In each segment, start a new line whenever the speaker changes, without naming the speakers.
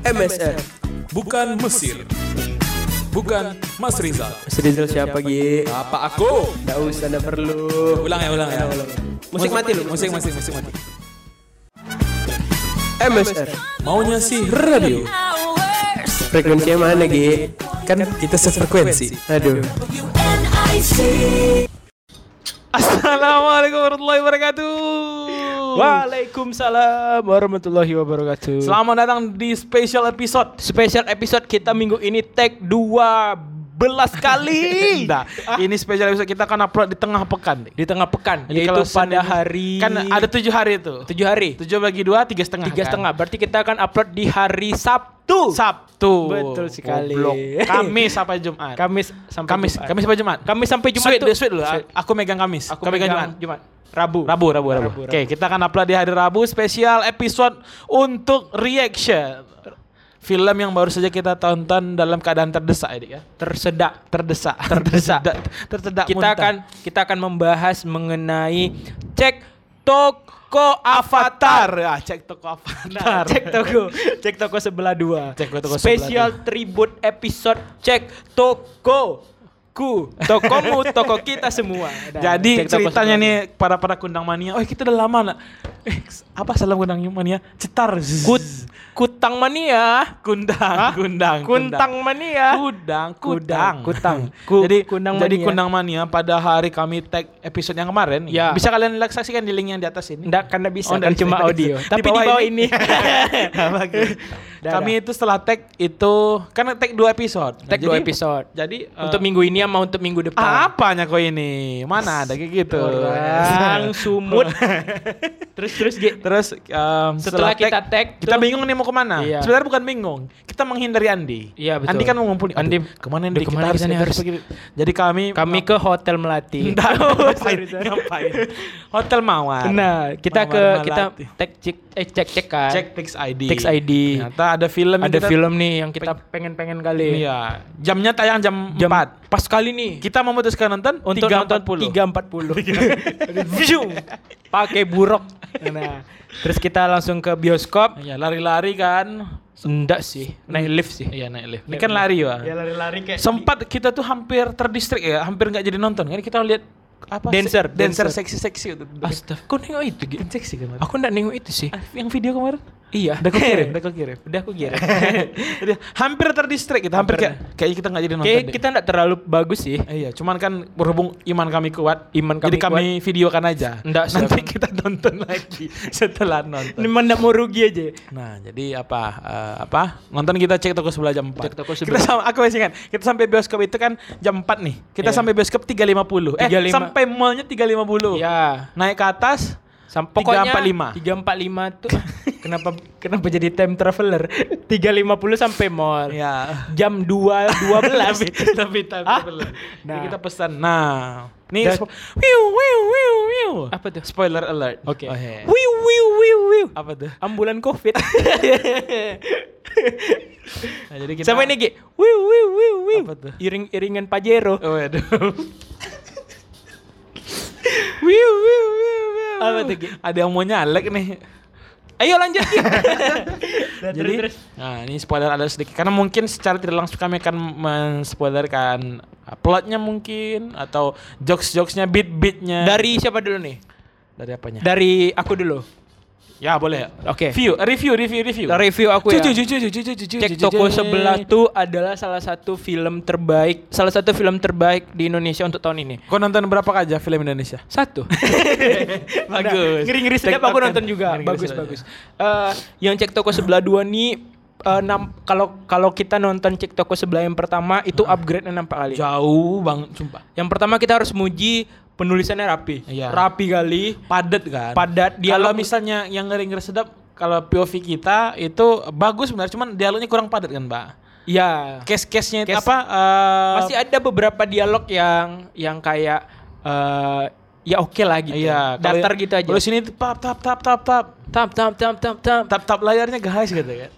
MSR.
Bukan Mesir. Bukan Mas Rizal.
Mas Rizal siapa Gi?
Apa aku?
Gak usah, gak perlu.
Ulang ya, ulang ya.
Musik mati lu.
Musik, musik, musik mati.
MSR.
Maunya sih radio.
Frekuensinya mana Gi?
Kan kita sefrekuensi.
Aduh.
Assalamualaikum warahmatullahi wabarakatuh.
Waalaikumsalam warahmatullahi wabarakatuh.
Selamat datang di special episode.
Spesial episode kita minggu ini tag 12 kali.
Nah, ini special episode kita akan upload di tengah pekan.
di tengah pekan
Jadi
yaitu pada
Senin-
hari
Kan ada tujuh hari itu.
tujuh hari
Tujuh bagi dua, tiga setengah.
tiga
kan?
setengah berarti kita akan upload di hari Sabtu
Sabtu.
Betul sekali.
Goblok. Kamis sampai Jumat.
Kamis sampai
Kamis,
Jumat.
Kamis sampai Jumat.
Kamis sampai Jumat
Sweet
tuh.
sweet dulu.
Sweet.
Aku megang Kamis.
Aku
Kau megang Jumat.
Jumat. Rabu.
Rabu, Rabu, Rabu.
Rabu,
Oke, kita akan upload di hari Rabu spesial episode untuk reaction film yang baru saja kita tonton dalam keadaan terdesak ya, ya.
Tersedak.
Terdesak,
Terdesak.
tersedak.
kita
muntah.
akan kita akan membahas mengenai cek toko avatar.
Ya, cek toko Avatar.
Nah, cek toko, cek toko sebelah dua.
Cek toko sebelah
Spesial tribute episode cek toko ku, tokomu, toko kita semua. Nah,
Jadi ceritanya nih para para kundang mania. Oh kita udah lama nak. Eh apa salam kundang mania? Cetar.
dua. Kut, kutang mania,
kundang, kundang,
kuntang mania.
kundang,
Kudang,
kudang,
kutang. Ku-
jadi
kundang
jadi
mania.
kundang mania pada hari kami tag episode yang kemarin.
Ya.
Bisa kalian saksikan di link yang di atas ini.
Enggak, karena bisa
Oh,
kan cuma audio. Tapi di bawah ini.
Bagus.
Dah,
kami itu setelah tag itu kan tag dua episode. Nah,
Tag dua
jadi-
episode.
Jadi eh,
Untuk minggu ini sama untuk minggu depan.
apanya kau ini? Mana ada kayak gitu.
Orang sumut. terus terus Gi.
Terus em,
Setelah kita tag
kita
tuh-
bingung nih mau ke mana.
Iya.
Sebenarnya bukan bingung, kita menghindari Andi.
Iya, betul.
Andi kan mau ngumpulin.
Andi,
ke mana Andi?
aduh, ke mana kita harus-
pergi. Jadi kami
Kami ke Hotel Melati.
Ngapain, ngapain? Hotel Mawar.
Nah, kita
Mawar
ke
Melati.
kita tag cek eh cek cek kan.
Cek Tix ID.
Tix ID.
Ternyata ada film
Ada
kita-
film nih yang kita pengen-pengen kali.
Iya. Jamnya tayang jam,
Jam
4.
Pas kali nih.
Kita memutuskan nonton
Untuk nonton
3.40.
3.40 View. Pakai buruk. Nah, terus kita langsung ke bioskop.
Iya, lari-lari kan.
Enggak sih, naik lift sih.
Iya, naik lift. Ini kan lari, Wah.
Ya lari-lari kayak
Sempat kita tuh hampir terdistrik ya, hampir nggak jadi nonton. Kan kita lihat apa?
Dancer,
se- dancer
dancer.
seksi-seksi itu.
Astaga, kok nengok itu gitu?
Kan seksi kan.
Aku enggak nengok itu sih.
Ah, yang video kemarin?
Iya.
Udah kau kirim, udah kau kirim.
Udah aku.
Jadi hampir terdistrik kita, hampir,
Hampir.
kayak kayaknya kita nggak jadi nonton.
Kayak
deh.
kita enggak terlalu bagus sih.
Eh, iya, cuman kan berhubung iman kami kuat,
Iman kami
jadi kami videokan aja.
Nggak,
Nanti
siap.
kita nonton lagi setelah nonton.
Ini mana mau rugi aja.
Nah, jadi apa? eh, apa? Nonton kita cek toko sebelah jam 4.
Cek toko
Kita
sebelah.
sama, aku masih ingat. Kita sampai bioskop itu kan jam 4 nih. Kita
Iya.
sampai bioskop 3.50. Eh,
3.5.
sampai mallnya 3.50.
Ya.
Naik ke atas
Sam pokoknya
345.
345 tuh kenapa kenapa jadi time traveler? 350 sampai mall.
ya.
Jam 2 12.
tapi tapi
Ah?
belum.
Nah.
Jadi kita pesan. Nah, nih wiu wiu wiu wiu.
Apa tuh?
Spoiler alert.
Oke.
Oh, iya.
Wiu wiu wiu wiu.
Apa tuh?
Ambulan Covid.
Nah, jadi kita
Sama ini Gi. Wiu wiu wiu wiu.
Apa tuh?
Iring-iringan Pajero.
Oh, aduh. wiu wiu wiu wiu.
Apa tuh, Gi?
Ada yang mau nyalek nih.
Ayo lanjut. Nah,
Jadi,
terus, terus.
nah ini spoiler ada sedikit karena mungkin secara tidak langsung kami akan menspoilerkan uh, plotnya mungkin atau jokes-jokesnya, beat-beatnya.
dari siapa dulu nih?
dari apanya?
Dari aku dulu.
Ya boleh.
Oke.
View, review, review, review.
Review aku ya.
Cucu, cucu, cucu, cucu, cucu,
Cek toko sebelah tuh adalah salah satu film terbaik, salah satu film terbaik di Indonesia untuk tahun ini.
Kau nonton berapa aja film Indonesia?
Satu.
Bagus.
Ngeri ngeri sedap aku nonton juga.
Ngeri-ngeri
bagus bagus. Eh, yang cek toko sebelah dua nih nam- kalau kalau kita nonton cek toko sebelah yang pertama itu upgrade nampak kali.
Jauh banget, sumpah.
Yang pertama kita harus muji penulisannya rapi.
Iya.
Rapi kali.
Padat kan?
Padat,
Kalau
dialog-
misalnya yang ngeri-ngeri sedap, kalau POV kita itu bagus sebenarnya, cuman dialognya kurang padat kan, Mbak?
Ya.
Case-case-nya
Case-
apa? eh,
Masih ada beberapa dialog yang yang kayak eh ya oke lah gitu.
Iya, kalau-
Datar gitu aja.
Kalau sini tap tap tap tap tap
tap tap tap tap tap.
tap tap layarnya guys gitu kan.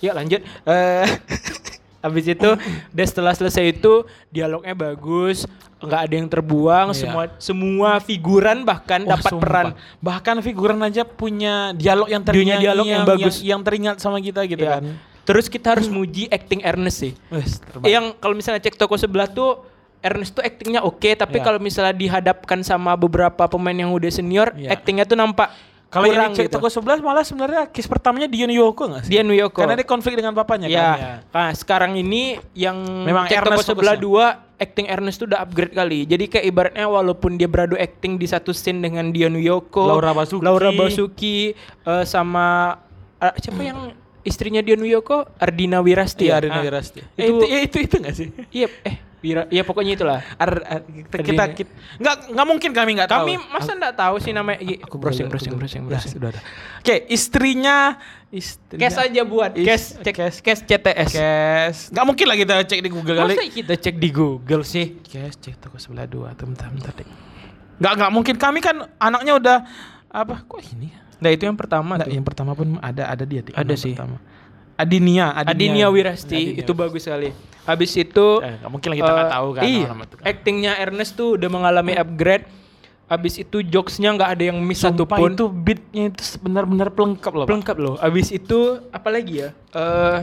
Yuk lanjut. Eh Habis itu, dan setelah selesai itu dialognya bagus, nggak ada yang terbuang,
Iya.
semua semua figuran bahkan
Wah,
dapat
sumpah.
peran.
Bahkan figuran aja punya dialog yang
Punya
teringat
dialog yang bagus.
yang, teringat sama kita gitu
Iya.
kan.
Terus kita harus muji acting Ernest sih.
Wes.
Yang kalau misalnya cek toko sebelah tuh Ernest tuh actingnya oke, tapi
Iya.
kalau misalnya dihadapkan sama beberapa pemain yang udah senior,
Iya.
actingnya tuh nampak
Kalau yang
gitu.
toko sebelah malah sebenarnya kiss pertamanya Dion Yoko nggak sih?
Dia Nuyoko.
Karena dia konflik dengan papanya
ya.
kan. Ya.
Nah, sekarang ini yang
Memang
cek toko
Ernest
sebelah
fokusnya.
dua acting Ernest tuh udah upgrade kali. Jadi kayak ibaratnya walaupun dia beradu acting di satu scene dengan Dion Yoko,
Laura Basuki.
Laura Basuki eh, sama eh, siapa yang istrinya Dion Yoko? Ardina Wirasti.
Iya,
ya?
Arina
Ah,
Wirasti. Eh,
Itu,
itu, ya, itu itu nggak sih?
iya eh Wira, iya pokoknya itulah.
Ar, ar- kita, kita,
Ardina.
kita- nggak nggak mungkin kami nggak tahu.
Kami masa enggak tahu sih namanya? Iya, Aku browsing browsing browsing
Ya,
browsing.
sudah ada. Oke, istrinya istrinya
Cash aja buat cash cek
cash.
cash CTS.
Cash. Nggak mungkin lah kita cek di Google kali.
Masa kita cek di Google sih?
Cash cek toko sebelah dua. Bentar, bentar deh. Nggak nggak mungkin kami kan anaknya udah apa? Kok ini? ya?
Nah, itu yang pertama
Nggak,
tuh.
yang pertama pun ada ada dia.
Ada sih.
Pertama. Adinia,
Adinia Wirasti
Adinia
itu bagus sekali. Habis itu
Eh, mungkin kita nggak
eh,
tahu kan
Iya.
nama itu kan.
Actingnya Ernest tuh udah mengalami upgrade. Habis itu jokesnya nggak ada yang miss
Sumpah
satupun.
itu beatnya itu benar-benar pelengkap loh. Pak.
Pelengkap loh. Habis itu apa lagi ya? Eh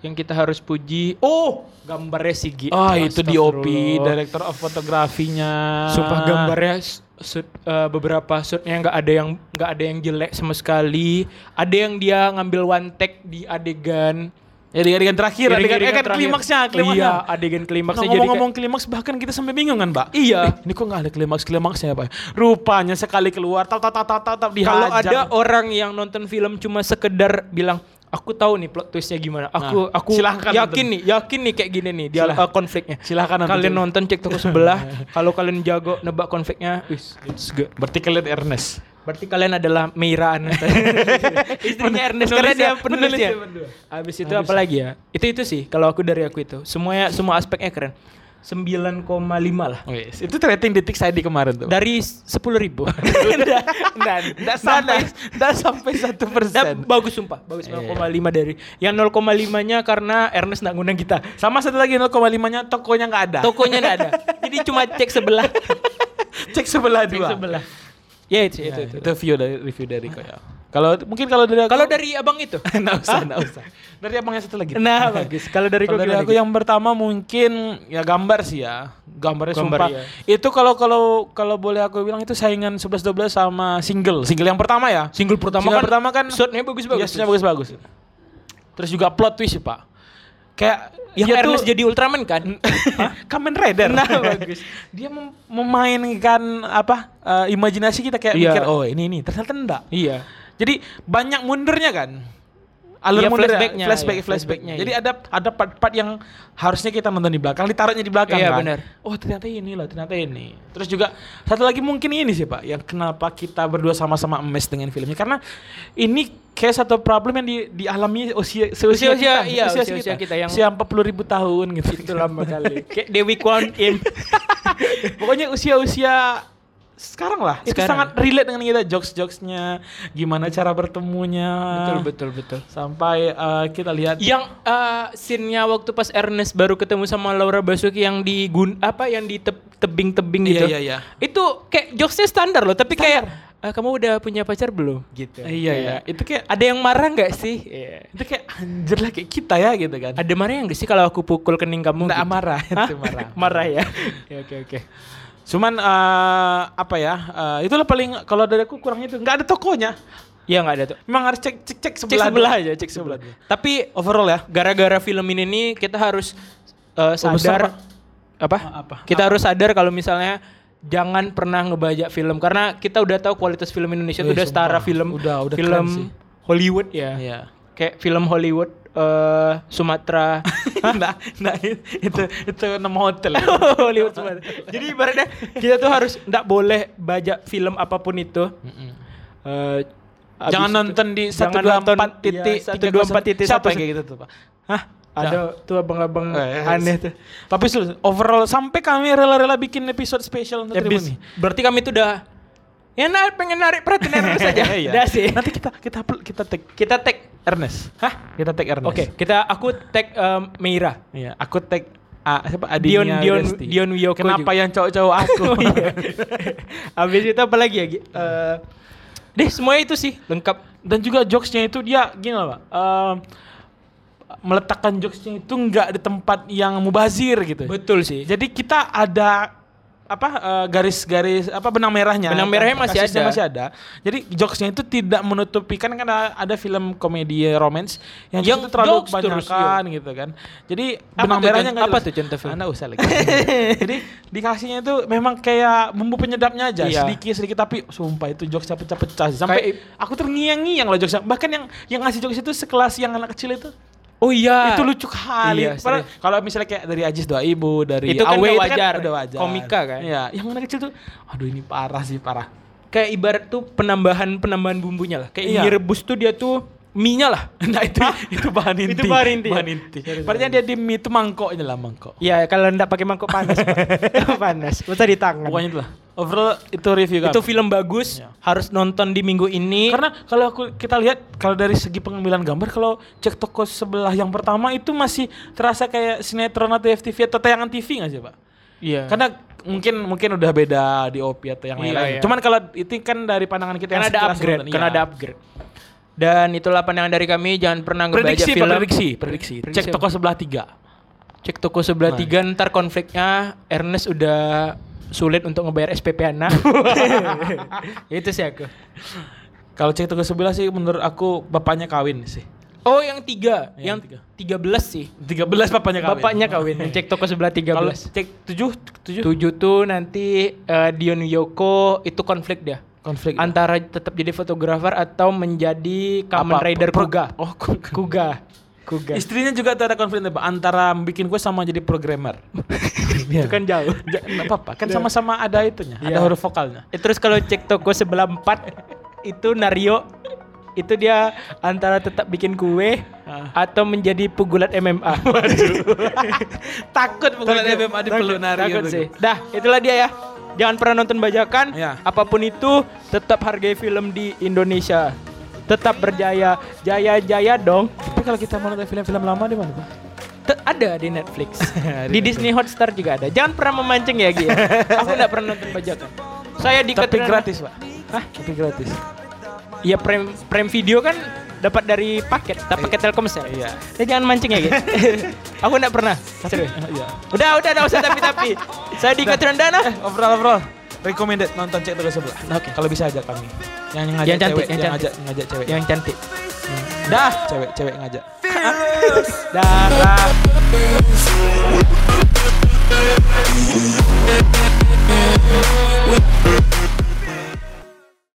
yang kita harus puji. Oh, gambarnya Sigi.
Oh itu DOP,
Astagfirullah.
director of fotografinya.
Sumpah gambarnya shoot, eh, beberapa shootnya nggak ada yang nggak ada yang jelek sama sekali. Ada yang dia ngambil one take di adegan.
Ya di adegan terakhir, adegan,
Iring-iringan
eh, kan
terakhir.
klimaksnya,
Oh
klimaksnya.
Iya, adegan
Nah,
klimaksnya jadi
ngomong-ngomong klimaks bahkan kita sampai bingung kan, Mbak?
Iya.
Eh, ini kok nggak ada klimaks klimaksnya Pak? Rupanya sekali keluar, tap tap tap tap tap, tap dihajar.
Kalau ada orang yang nonton film cuma sekedar bilang aku tahu nih plot twistnya gimana. Aku
Nah,
aku
silahkan
yakin
nonton.
nih, yakin nih kayak gini nih dia
Silah-
uh, konfliknya.
Silahkan nonton.
Kalian nonton cek toko sebelah. Kalau kalian jago nebak konfliknya, wis it's good.
Berarti kalian Ernest.
Berarti kalian adalah Meira. Istrinya Ernest karena dia penulisnya. Habis itu apa lagi ya? Itu itu sih kalau aku dari aku itu. Semuanya semua aspeknya keren. 9,5 lah.
Wes, itu rating detik saya di kemarin tuh.
Dari 10 ribu.
Nggak sampai, nggak sampai satu persen.
bagus sumpah, bagus 0,5 dari. Yang 0,5-nya karena Ernest nggak ngundang kita.
Sama satu lagi 0,5-nya tokonya nggak ada.
Tokonya nggak ada. Jadi cuma cek sebelah.
Cek sebelah
cek
dua.
sebelah. Ya itu
Ya,
itu. itu.
itu view dari review dari kau ya. Kalau mungkin kalau dari aku,
Kalau dari abang itu.
nggak usah, nggak usah. Dari abang yang satu lagi.
Nah, bagus. Kalau dari
dari aku yang pertama mungkin ya gambar sih ya. Gambarnya
Gambar,
sumpah.
iya.
Itu kalau kalau kalau boleh aku bilang itu saingan 11 12 sama single. Single yang pertama ya.
single pertama
Single
kan
pertama kan
shotnya bagus-bagus.
Yes-nya bagus-bagus. Terus juga plot twist sih, Pak. Kayak
Yang
dia tuh-
Ernest jadi Ultraman kan?
Kamen Rider.
Nah, bagus.
Dia mem- memainkan apa? eh, imajinasi kita kayak
Iya.
mikir, oh ini ini. Ternyata enggak.
iya.
Jadi banyak mundurnya kan. Alur
Iya,
mundurnya,
flashbacknya,
flashback,
iya,
flashbacknya.
flashbacknya,
Jadi ada ada part-part yang harusnya kita nonton di belakang, ditaruhnya di belakang
Iya,
kan.
benar.
Oh ternyata ini loh, ternyata ini. Terus juga satu lagi mungkin ini sih pak, yang kenapa kita berdua sama-sama emes dengan filmnya karena ini kayak satu problem yang di, dialami usia seusia
Usia-usia,
kita,
iya, usia-usia kita yang-
usia 40 ribu tahun gitu.
Itu lama kali. Kayak Dewi Kwan Im.
Pokoknya usia-usia sekarang lah. Itu
Sekarang.
sangat relate dengan kita jokes-jokesnya, gimana cara bertemunya.
betul betul betul.
Sampai eh, kita lihat
Yang eh, scene-nya waktu pas Ernest baru ketemu sama Laura Basuki yang di gun apa yang di teb- tebing-tebing
Iya,
gitu.
iya, iya.
Itu kayak jokesnya standar loh, tapi kayak "Eh, kamu udah punya pacar belum? Gitu.
Iya iya, itu kayak
Ada yang marah nggak sih? Iya.
itu kayak anjir lah kayak kita ya gitu kan.
Ada marah yang nggak sih kalau aku pukul kening kamu?
Nggak
gitu?
marah, itu marah.
marah ya. Oke oke oke.
Cuman eh, apa ya? eh, itulah paling kalau dari aku kurangnya itu nggak ada tokonya.
Iya nggak ada tuh.
Memang harus cek cek cek
Cek
sebelah,
sebelah
dulu.
aja, cek sebelah.
dulu.
Tapi
Overall ya.
gara-gara film ini nih kita harus
besar,
sadar
Pak.
apa?
Ah, apa?
Kita harus sadar kalau misalnya jangan pernah ngebajak film karena kita udah tahu kualitas film Indonesia itu udah setara film
Udah- udah
film. Hollywood ya.
Iya.
Kayak film Hollywood eh Sumatera.
nah, nah itu itu nama hotel.
Hollywood Sumatera. Jadi ibaratnya kita tuh harus nggak boleh bajak film apa pun itu. Eh, abis
Jangan
itu-
nonton di
jangan
124
nonton-
titik
iya, 124 titik
Siapa
satu-
kayak gitu tuh, Pak?
Hah? Ada tuh abang-abang
Eh,
aneh tuh.
Tapi overall sampai kami rela-rela bikin episode spesial untuk Tribun nih.
berarti kami tuh udah ya nah, pengen narik perhatian Ernest aja.
Iya.
Udah sih.
Nanti kita kita kita tag
Kita tag.
Ernest.
Hah?
Kita tag Ernest.
Oke, kita aku tag em, Meira.
Iya, aku tag ah, siapa
Dion
Adinia
Dion
Wirasti.
Dion Wiyoko.
Kenapa
juga.
yang cowok-cowok aku?
Oh, iya. Habis itu apa lagi ya? Eh, deh semuanya itu sih lengkap.
Dan juga jokesnya itu dia gini loh, Pak. Ehm, meletakkan jokesnya itu nggak di tempat yang mubazir gitu.
Betul sih.
Jadi kita ada apa eh, garis-garis apa benang merahnya.
Benang merahnya masih ada.
masih ada. Jadi jokesnya itu tidak menutupi kan kan ada, ada film komedi romance yang,
Yang
itu terlalu
terus,
kebanyakan gitu kan. Jadi
Apa
benang
tuh
merahnya nggak
apa tuh contoh film?
Anda usah lagi jadi dikasihnya itu memang kayak bumbu penyedapnya aja
Iya.
sedikit sedikit tapi sumpah itu jokesnya pecah-pecah sampai
Kayak-
aku terngiang-ngiang loh jokesnya. Bahkan yang yang ngasih jokes itu sekelas yang anak kecil itu
Oh iya.
itu lucu kali.
Iya,
kalau misalnya kayak dari Ajis doa ibu, dari
Itu kan
Awe
udah wajar.
udah wajar.
Komika kan.
Iya, yang mana kecil tuh, aduh ini parah sih parah.
Kayak ibarat tuh penambahan penambahan bumbunya lah. Kayak
Iya.
mie rebus tuh dia tuh mie-nya lah.
Nah itu itu bahan inti.
Itu bahan inti ya?
Bahan inti. Padahal dia di mie itu mangkoknya lah mangkok.
Iya, kalau enggak pakai mangkok panas. Panas. Masa di tangan.
Pokoknya itu lah. Overall itu review kami.
itu film bagus,
Iya.
harus nonton di minggu ini.
Karena kalau aku kita lihat kalau dari segi pengambilan gambar kalau cek toko sebelah yang pertama itu masih terasa kayak sinetron atau FTV atau tayangan TV nggak sih pak?
iya.
Karena mungkin mungkin udah beda di OP atau yang
Iya,
lain-lain.
iya.
Cuman kalau itu kan dari pandangan kita
karena
yang
ada
sekilas
upgrade, karena
iya.
ada upgrade. Dan itulah pandangan dari kami, jangan pernah ngebaca
prediksi
film.
Prediksi prediksi
Prediksi
cek toko sebelah tiga
Cek toko sebelah
Nah.
tiga ntar konfliknya Ernest udah sulit untuk ngebayar SPP anak. itu sih aku.
kalau cek toko sebelah sih menurut aku bapaknya kawin sih
Oh yang tiga,
Yang
yang,
tiga.
tiga belas sih.
13 bapaknya kawin
Bapaknya kawin. yang cek toko sebelah tiga belas.
cek tujuh tujuh
Tujuh tuh nanti eh, Dion Yoko itu konflik dia.
Konflik
Antara tetap jadi fotografer atau menjadi Kamen
Apa?
Rider
Pro-
Kuga.
oh Kuga.
Kuga. Kuga.
istrinya juga ada konflik Pak, antara bikin kue sama jadi programmer
Itu kan jauh.
Ja- nggak apa-apa kan sama-sama ada itunya ada
Iya.
huruf vokalnya
Eh, Terus kalau cek toko sebelah empat itu Nario itu dia antara tetap bikin kue
Ah.
atau menjadi pugulan MMA.
takut
Takut.
MMA di peluk
Takut. sih. Dah, itulah dia ya. Jangan pernah nonton bajakan.
Ya.
Apa pun itu, tetap hargai film di Indonesia. Tetap berjaya, jaya-jaya dong.
tapi kalau kita mau nonton film-film lama di mana Pak?
Ada di Netflix.
Di
di Disney Hotstar juga ada. Jangan pernah memancing ya, Gi. ya. Aku nggak pernah nonton bajakan. Saya di
tapi gratis Pak
Hah?
tapi gratis
Iya Prime Prime Video kan dapat dari paket, dapat paket Telkomsel.
Iya.
Ya jangan mancing ya, Gi. Aku enggak pernah. Serius.
Iya.
Udah, udah, enggak usah tapi-tapi. Saya di Katrandana.
Eh, overall overall recommended nonton cek toko sebelah.
Oke.
Kalau bisa ajak kami. Yang ngajak
Yang cantik,
cewek,
yang
yang,
cantik.
ngajak ngajak cewek.
Yang cantik.
dah, cewek cewek ngajak.
Dah.